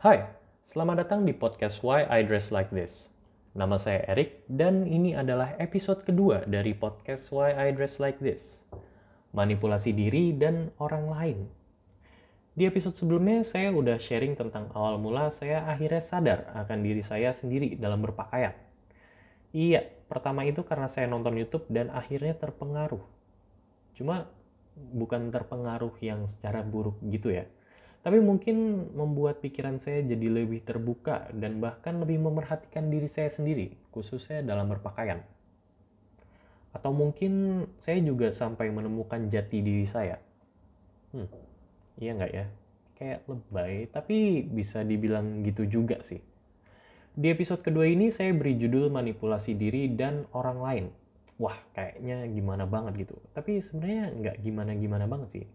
Hai, selamat datang di podcast Why I Dress Like This. Nama saya Erik dan ini adalah episode kedua dari podcast Why I Dress Like This. Manipulasi diri dan orang lain. Di episode sebelumnya saya udah sharing tentang awal mula saya akhirnya sadar akan diri saya sendiri dalam berpakaian. Iya, pertama itu karena saya nonton YouTube dan akhirnya terpengaruh. Cuma bukan terpengaruh yang secara buruk gitu ya tapi mungkin membuat pikiran saya jadi lebih terbuka dan bahkan lebih memerhatikan diri saya sendiri, khususnya dalam berpakaian. Atau mungkin saya juga sampai menemukan jati diri saya. Hmm, iya nggak ya? Kayak lebay, tapi bisa dibilang gitu juga sih. Di episode kedua ini saya beri judul manipulasi diri dan orang lain. Wah, kayaknya gimana banget gitu. Tapi sebenarnya nggak gimana-gimana banget sih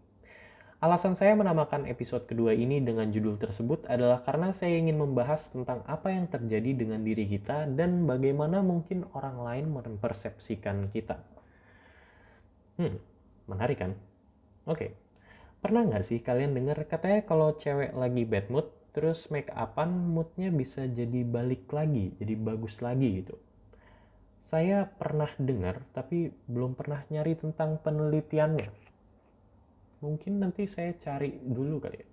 Alasan saya menamakan episode kedua ini dengan judul tersebut adalah karena saya ingin membahas tentang apa yang terjadi dengan diri kita dan bagaimana mungkin orang lain mempersepsikan kita. Hmm, menarik kan? Oke, pernah nggak sih kalian dengar katanya kalau cewek lagi bad mood, terus make upan moodnya bisa jadi balik lagi, jadi bagus lagi gitu. Saya pernah dengar, tapi belum pernah nyari tentang penelitiannya mungkin nanti saya cari dulu kali ya.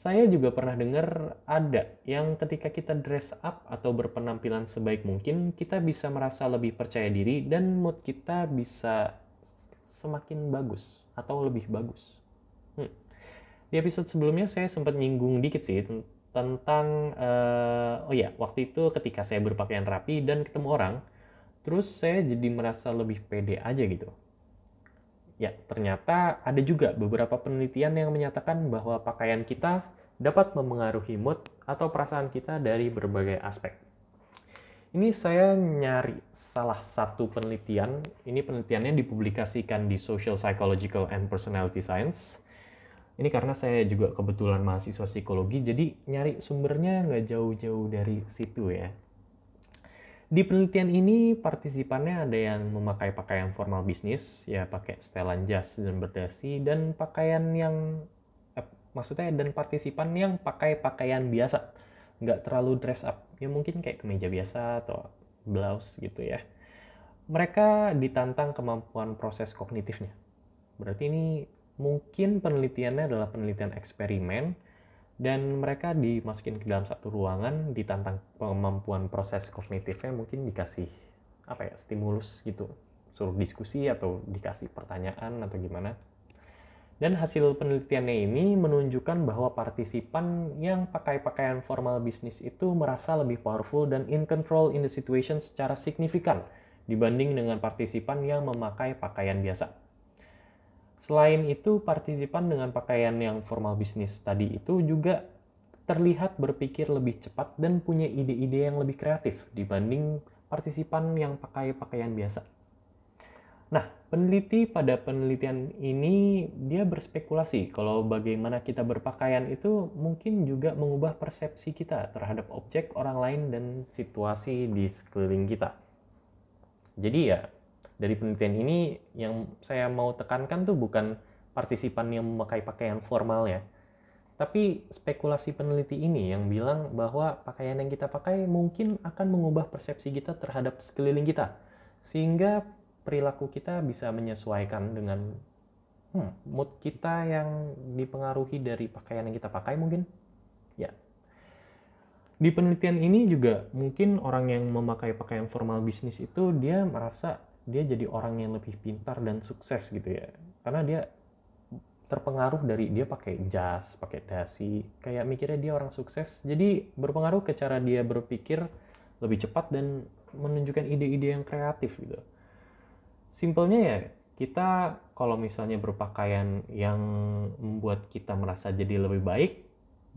Saya juga pernah dengar ada yang ketika kita dress up atau berpenampilan sebaik mungkin, kita bisa merasa lebih percaya diri dan mood kita bisa semakin bagus atau lebih bagus. Hmm. Di episode sebelumnya saya sempat nyinggung dikit sih tentang uh, oh ya waktu itu ketika saya berpakaian rapi dan ketemu orang, terus saya jadi merasa lebih pede aja gitu. Ya, ternyata ada juga beberapa penelitian yang menyatakan bahwa pakaian kita dapat memengaruhi mood atau perasaan kita dari berbagai aspek. Ini saya nyari salah satu penelitian, ini penelitiannya dipublikasikan di Social Psychological and Personality Science. Ini karena saya juga kebetulan mahasiswa psikologi, jadi nyari sumbernya nggak jauh-jauh dari situ ya. Di penelitian ini, partisipannya ada yang memakai pakaian formal bisnis, ya pakai setelan jas dan berdasi, dan pakaian yang, eh, maksudnya dan partisipan yang pakai pakaian biasa, nggak terlalu dress up, ya mungkin kayak kemeja biasa atau blouse gitu ya. Mereka ditantang kemampuan proses kognitifnya. Berarti ini mungkin penelitiannya adalah penelitian eksperimen, dan mereka dimasukin ke dalam satu ruangan ditantang kemampuan proses kognitifnya mungkin dikasih apa ya stimulus gitu suruh diskusi atau dikasih pertanyaan atau gimana dan hasil penelitiannya ini menunjukkan bahwa partisipan yang pakai pakaian formal bisnis itu merasa lebih powerful dan in control in the situation secara signifikan dibanding dengan partisipan yang memakai pakaian biasa. Selain itu, partisipan dengan pakaian yang formal bisnis tadi itu juga terlihat berpikir lebih cepat dan punya ide-ide yang lebih kreatif dibanding partisipan yang pakai pakaian biasa. Nah, peneliti pada penelitian ini dia berspekulasi kalau bagaimana kita berpakaian itu mungkin juga mengubah persepsi kita terhadap objek orang lain dan situasi di sekeliling kita. Jadi ya, dari penelitian ini yang saya mau tekankan tuh bukan partisipan yang memakai pakaian formal ya, tapi spekulasi peneliti ini yang bilang bahwa pakaian yang kita pakai mungkin akan mengubah persepsi kita terhadap sekeliling kita, sehingga perilaku kita bisa menyesuaikan dengan hmm, mood kita yang dipengaruhi dari pakaian yang kita pakai mungkin. Ya. Di penelitian ini juga mungkin orang yang memakai pakaian formal bisnis itu dia merasa dia jadi orang yang lebih pintar dan sukses gitu ya karena dia terpengaruh dari dia pakai jas, pakai dasi, kayak mikirnya dia orang sukses. Jadi berpengaruh ke cara dia berpikir lebih cepat dan menunjukkan ide-ide yang kreatif gitu. Simpelnya ya, kita kalau misalnya berpakaian yang membuat kita merasa jadi lebih baik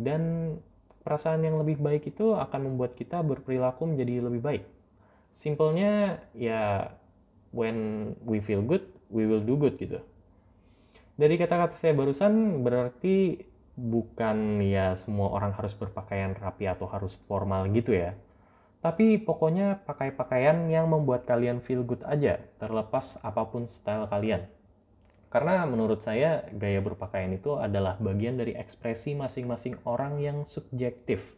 dan perasaan yang lebih baik itu akan membuat kita berperilaku menjadi lebih baik. Simpelnya ya when we feel good, we will do good gitu. Dari kata-kata saya barusan berarti bukan ya semua orang harus berpakaian rapi atau harus formal gitu ya. Tapi pokoknya pakai pakaian yang membuat kalian feel good aja, terlepas apa pun style kalian. Karena menurut saya gaya berpakaian itu adalah bagian dari ekspresi masing-masing orang yang subjektif.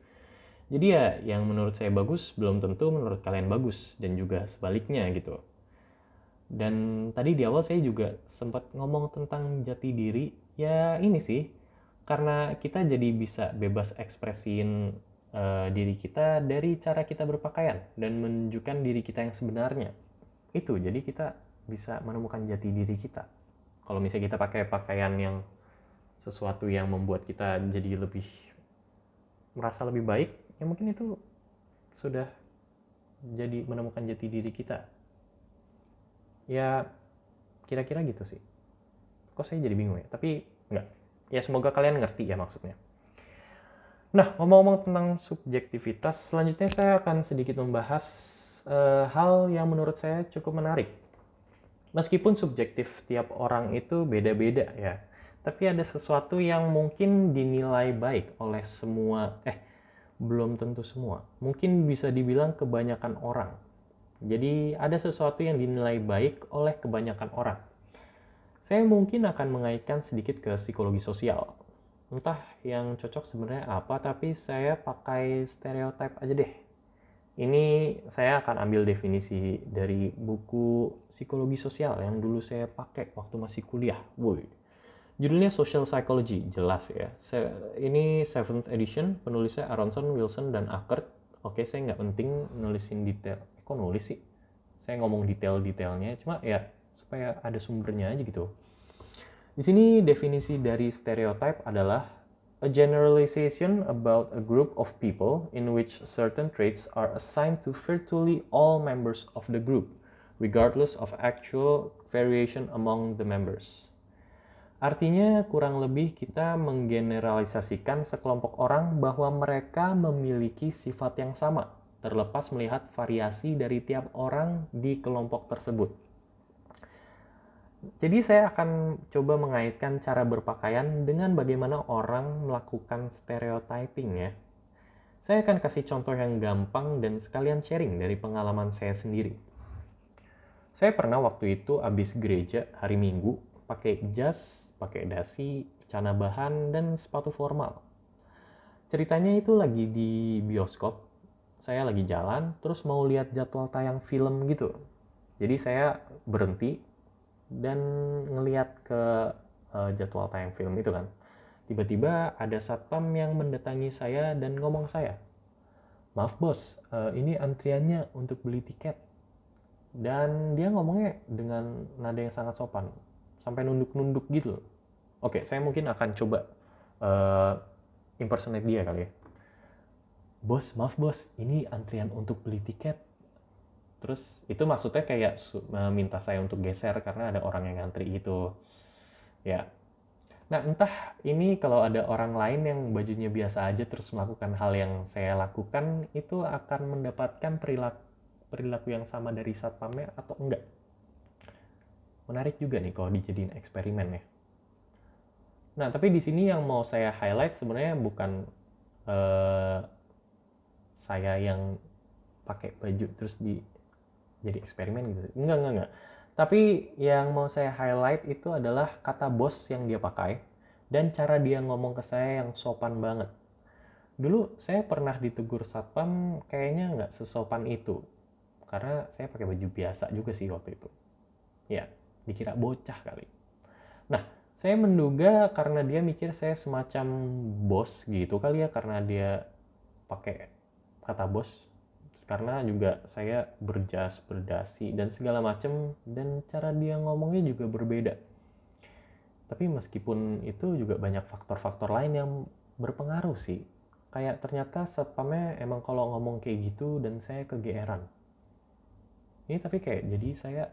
Jadi ya yang menurut saya bagus belum tentu menurut kalian bagus dan juga sebaliknya gitu. Dan tadi di awal saya juga sempat ngomong tentang jati diri. Ya ini sih, karena kita jadi bisa bebas ekspresiin uh, diri kita dari cara kita berpakaian dan menunjukkan diri kita yang sebenarnya. Itu, jadi kita bisa menemukan jati diri kita. Kalau misalnya kita pakai pakaian yang sesuatu yang membuat kita jadi lebih merasa lebih baik, ya mungkin itu sudah jadi menemukan jati diri kita. Ya kira-kira gitu sih. Kok saya jadi bingung ya? Tapi enggak. Ya semoga kalian ngerti ya maksudnya. Nah, ngomong-ngomong tentang subjektivitas, selanjutnya saya akan sedikit membahas uh, hal yang menurut saya cukup menarik. Meskipun subjektif tiap orang itu beda-beda ya, tapi ada sesuatu yang mungkin dinilai baik oleh semua, eh belum tentu semua. Mungkin bisa dibilang kebanyakan orang. Jadi ada sesuatu yang dinilai baik oleh kebanyakan orang. Saya mungkin akan mengaitkan sedikit ke psikologi sosial. Entah yang cocok sebenarnya apa, tapi saya pakai stereotip aja deh. Ini saya akan ambil definisi dari buku psikologi sosial yang dulu saya pakai waktu masih kuliah. Woi, Judulnya Social Psychology, jelas ya. Ini seventh edition, penulisnya Aronson, Wilson, dan Ackert. Oke, saya nggak penting nulisin detail. Kok nulis sih? Saya ngomong detail-detailnya, cuma ya supaya ada sumbernya aja gitu. Di sini definisi dari stereotype adalah a generalization about a group of people in which certain traits are assigned to virtually all members of the group, regardless of actual variation among the members. Artinya kurang lebih kita menggeneralisasikan sekelompok orang bahwa mereka memiliki sifat yang sama, terlepas melihat variasi dari tiap orang di kelompok tersebut. Jadi saya akan coba mengaitkan cara berpakaian dengan bagaimana orang melakukan stereotyping ya. Saya akan kasih contoh yang gampang dan sekalian sharing dari pengalaman saya sendiri. Saya pernah waktu itu habis gereja hari Minggu pakai jas, pakai dasi, celana bahan, dan sepatu formal. Ceritanya itu lagi di bioskop, saya lagi jalan, terus mau lihat jadwal tayang film gitu. Jadi saya berhenti dan ngeliat ke uh, jadwal tayang film itu kan. Tiba-tiba ada satpam yang mendatangi saya dan ngomong saya, maaf bos, uh, ini antriannya untuk beli tiket. Dan dia ngomongnya dengan nada yang sangat sopan sampai nunduk-nunduk gitu Oke, saya mungkin akan coba uh, impersonate dia kali ya. Bos, maaf bos, ini antrian untuk beli tiket. Terus itu maksudnya kayak minta saya untuk geser karena ada orang yang ngantri itu. Ya. Nah, entah ini kalau ada orang lain yang bajunya biasa aja terus melakukan hal yang saya lakukan itu akan mendapatkan perilaku perilaku yang sama dari satpamnya atau enggak menarik juga nih kalau dijadiin eksperimen ya. Nah, tapi di sini yang mau saya highlight sebenarnya bukan uh, saya yang pakai baju terus di jadi eksperimen gitu. Enggak, enggak, enggak. Tapi yang mau saya highlight itu adalah kata bos yang dia pakai dan cara dia ngomong ke saya yang sopan banget. Dulu saya pernah ditegur satpam kayaknya nggak sesopan itu. Karena saya pakai baju biasa juga sih waktu itu. Ya, dikira bocah kali. Nah, saya menduga karena dia mikir saya semacam bos gitu kali ya karena dia pakai kata bos karena juga saya berjas berdasi dan segala macam dan cara dia ngomongnya juga berbeda tapi meskipun itu juga banyak faktor-faktor lain yang berpengaruh sih kayak ternyata satpamnya emang kalau ngomong kayak gitu dan saya kegeeran ini tapi kayak jadi saya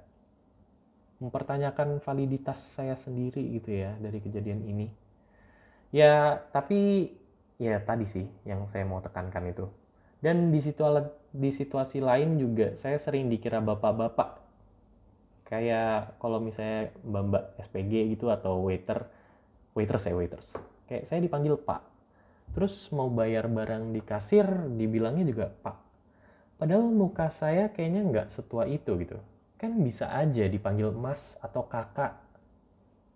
mempertanyakan validitas saya sendiri gitu ya dari kejadian ini. Ya, tapi ya tadi sih yang saya mau tekankan itu. Dan di situ di situasi lain juga saya sering dikira bapak-bapak. Kayak kalau misalnya mbak-mbak SPG gitu atau waiter, waiters ya waiters. Kayak saya dipanggil Pak. Terus mau bayar barang di kasir dibilangnya juga Pak. Padahal muka saya kayaknya nggak setua itu gitu kan bisa aja dipanggil mas atau kakak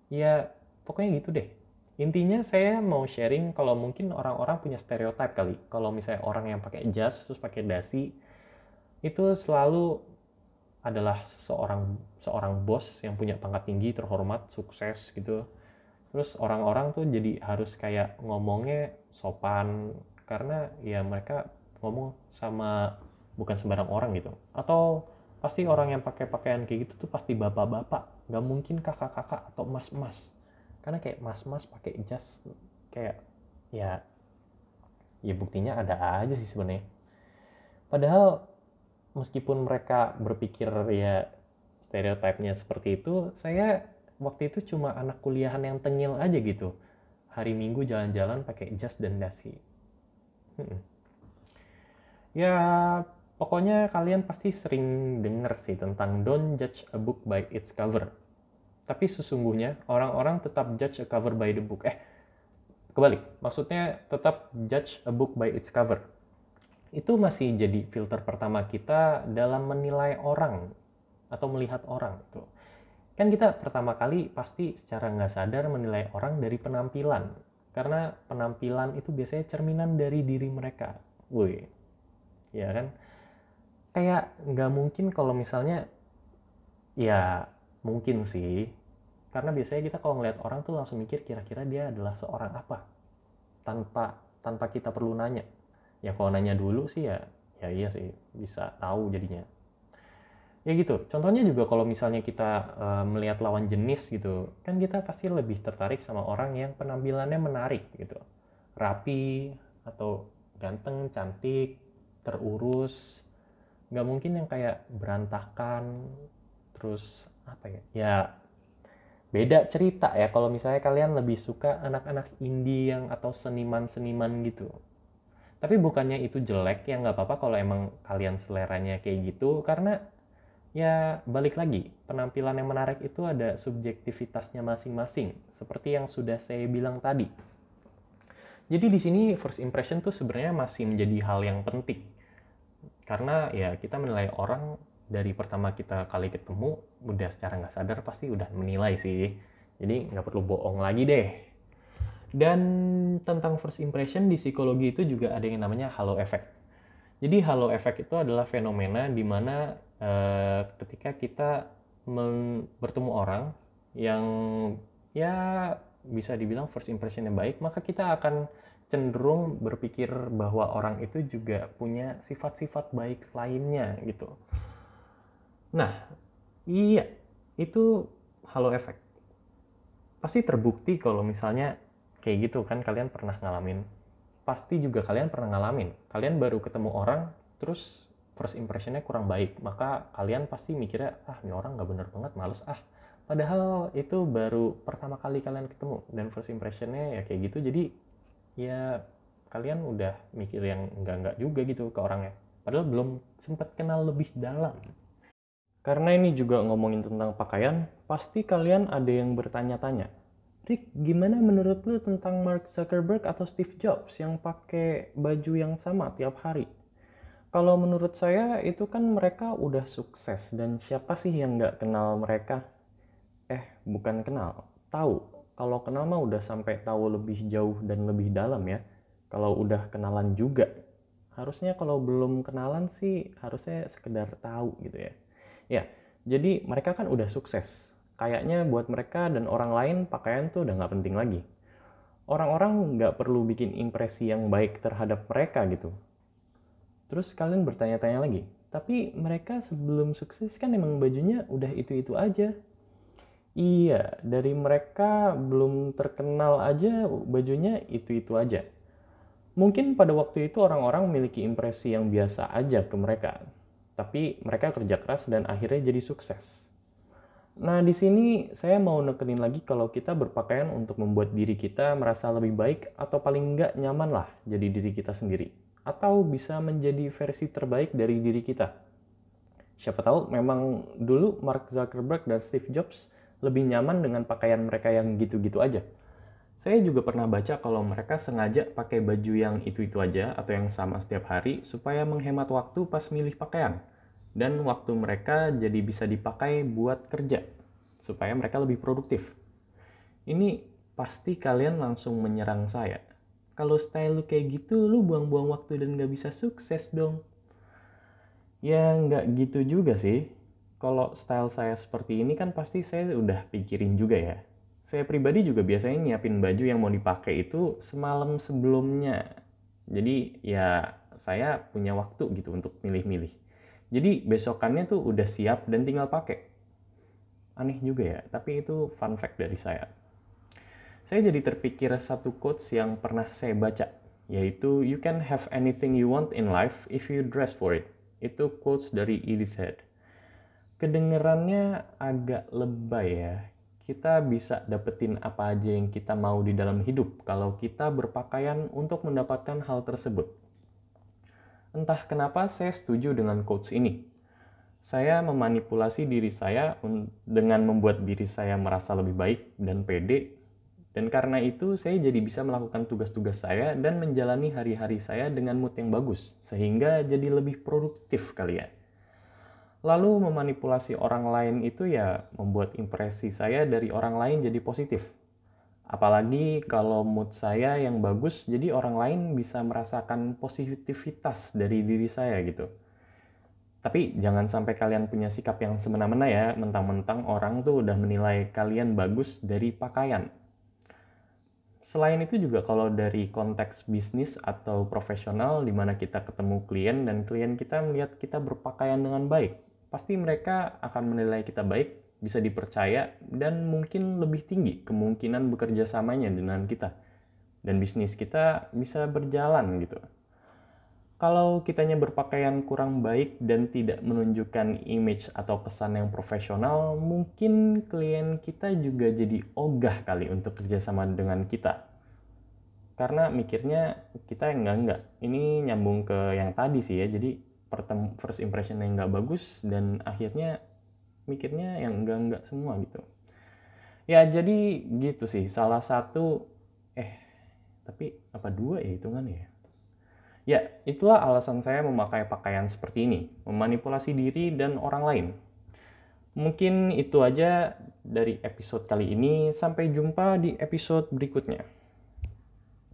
ya pokoknya gitu deh intinya saya mau sharing kalau mungkin orang-orang punya stereotip kali. Kalau misalnya orang yang pakai jas terus pakai dasi itu selalu adalah seorang seorang bos yang punya pangkat tinggi terhormat sukses gitu. Terus orang-orang tuh jadi harus kayak ngomongnya sopan karena ya mereka ngomong sama bukan sembarang orang gitu. Atau pasti orang yang pakai pakaian kayak gitu tuh pasti bapak-bapak. Nggak mungkin kakak-kakak atau mas-mas karena kayak mas-mas pakai jas kayak ya ya buktinya ada aja sih sebenarnya. Padahal meskipun mereka berpikir ya stereotipnya seperti itu saya waktu itu cuma anak kuliahan yang tengil aja gitu. Hari minggu jalan-jalan pakai jas dan dasi. Hmm. ya pokoknya kalian pasti sering denger sih tentang don't judge a book by its cover tapi sesungguhnya orang-orang tetap judge a cover by the book. Eh, kebalik. Maksudnya tetap judge a book by its cover. Itu masih jadi filter pertama kita dalam menilai orang atau melihat orang. Tuh. Kan kita pertama kali pasti secara nggak sadar menilai orang dari penampilan. Karena penampilan itu biasanya cerminan dari diri mereka. Woi, ya kan? Kayak nggak mungkin kalau misalnya ya Mungkin sih, karena biasanya kita kalau ngeliat orang tuh langsung mikir kira-kira dia adalah seorang apa, tanpa tanpa kita perlu nanya. Ya kalau nanya dulu sih ya, ya iya sih bisa tahu jadinya. Ya gitu. Contohnya juga kalau misalnya kita uh, melihat lawan jenis gitu, kan kita pasti lebih tertarik sama orang yang penampilannya menarik gitu, rapi atau ganteng, cantik, terurus. Nggak mungkin yang kayak berantakan, terus apa ya ya beda cerita ya kalau misalnya kalian lebih suka anak-anak indie yang atau seniman-seniman gitu. Tapi bukannya itu jelek ya nggak apa-apa kalau emang kalian seleranya kayak gitu karena ya balik lagi penampilan yang menarik itu ada subjektivitasnya masing-masing seperti yang sudah saya bilang tadi. Jadi di sini first impression tuh sebenarnya masih menjadi hal yang penting. Karena ya kita menilai orang dari pertama kita kali ketemu udah secara nggak sadar pasti udah menilai sih. Jadi nggak perlu bohong lagi deh. Dan tentang first impression di psikologi itu juga ada yang namanya halo effect jadi halo effect itu adalah fenomena di mana eh, ketika kita bertemu orang yang ya bisa dibilang first impression yang baik maka kita akan cenderung berpikir bahwa orang itu juga punya sifat-sifat baik lainnya gitu Nah, iya, itu halo efek. Pasti terbukti kalau misalnya kayak gitu kan kalian pernah ngalamin. Pasti juga kalian pernah ngalamin. Kalian baru ketemu orang, terus first impressionnya kurang baik. Maka kalian pasti mikirnya, ah ini orang nggak bener banget, males ah. Padahal itu baru pertama kali kalian ketemu. Dan first impressionnya ya kayak gitu. Jadi ya kalian udah mikir yang enggak-enggak juga gitu ke orangnya. Padahal belum sempat kenal lebih dalam. Karena ini juga ngomongin tentang pakaian, pasti kalian ada yang bertanya-tanya. Rick, gimana menurut lu tentang Mark Zuckerberg atau Steve Jobs yang pakai baju yang sama tiap hari? Kalau menurut saya itu kan mereka udah sukses dan siapa sih yang nggak kenal mereka? Eh, bukan kenal, tahu. Kalau kenal mah udah sampai tahu lebih jauh dan lebih dalam ya. Kalau udah kenalan juga. Harusnya kalau belum kenalan sih harusnya sekedar tahu gitu ya. Ya, jadi mereka kan udah sukses. Kayaknya buat mereka dan orang lain pakaian tuh udah nggak penting lagi. Orang-orang nggak perlu bikin impresi yang baik terhadap mereka gitu. Terus kalian bertanya-tanya lagi, tapi mereka sebelum sukses kan emang bajunya udah itu-itu aja. Iya, dari mereka belum terkenal aja bajunya itu-itu aja. Mungkin pada waktu itu orang-orang memiliki impresi yang biasa aja ke mereka, tapi mereka kerja keras dan akhirnya jadi sukses. Nah, di sini saya mau nekenin lagi kalau kita berpakaian untuk membuat diri kita merasa lebih baik atau paling enggak nyaman lah jadi diri kita sendiri. Atau bisa menjadi versi terbaik dari diri kita. Siapa tahu memang dulu Mark Zuckerberg dan Steve Jobs lebih nyaman dengan pakaian mereka yang gitu-gitu aja. Saya juga pernah baca kalau mereka sengaja pakai baju yang itu-itu aja atau yang sama setiap hari supaya menghemat waktu pas milih pakaian. Dan waktu mereka jadi bisa dipakai buat kerja supaya mereka lebih produktif. Ini pasti kalian langsung menyerang saya. Kalau style lu kayak gitu, lu buang-buang waktu dan gak bisa sukses dong. Ya nggak gitu juga sih. Kalau style saya seperti ini kan pasti saya udah pikirin juga ya. Saya pribadi juga biasanya nyiapin baju yang mau dipakai itu semalam sebelumnya. Jadi ya saya punya waktu gitu untuk milih-milih. Jadi besokannya tuh udah siap dan tinggal pakai. Aneh juga ya, tapi itu fun fact dari saya saya jadi terpikir satu quotes yang pernah saya baca, yaitu You can have anything you want in life if you dress for it. Itu quotes dari Edith Head. Kedengerannya agak lebay ya. Kita bisa dapetin apa aja yang kita mau di dalam hidup kalau kita berpakaian untuk mendapatkan hal tersebut. Entah kenapa saya setuju dengan quotes ini. Saya memanipulasi diri saya dengan membuat diri saya merasa lebih baik dan pede dan karena itu saya jadi bisa melakukan tugas-tugas saya dan menjalani hari-hari saya dengan mood yang bagus, sehingga jadi lebih produktif kali ya. Lalu memanipulasi orang lain itu ya membuat impresi saya dari orang lain jadi positif. Apalagi kalau mood saya yang bagus, jadi orang lain bisa merasakan positivitas dari diri saya gitu. Tapi jangan sampai kalian punya sikap yang semena-mena ya, mentang-mentang orang tuh udah menilai kalian bagus dari pakaian Selain itu juga kalau dari konteks bisnis atau profesional di mana kita ketemu klien dan klien kita melihat kita berpakaian dengan baik, pasti mereka akan menilai kita baik, bisa dipercaya, dan mungkin lebih tinggi kemungkinan bekerja samanya dengan kita. Dan bisnis kita bisa berjalan gitu. Kalau kitanya berpakaian kurang baik dan tidak menunjukkan image atau kesan yang profesional, mungkin klien kita juga jadi ogah kali untuk kerjasama dengan kita. Karena mikirnya kita yang enggak-enggak. Ini nyambung ke yang tadi sih ya, jadi first impression yang nggak bagus dan akhirnya mikirnya yang enggak-enggak semua gitu. Ya jadi gitu sih, salah satu, eh tapi apa dua ya hitungannya ya? Ya, itulah alasan saya memakai pakaian seperti ini, memanipulasi diri dan orang lain. Mungkin itu aja dari episode kali ini. Sampai jumpa di episode berikutnya.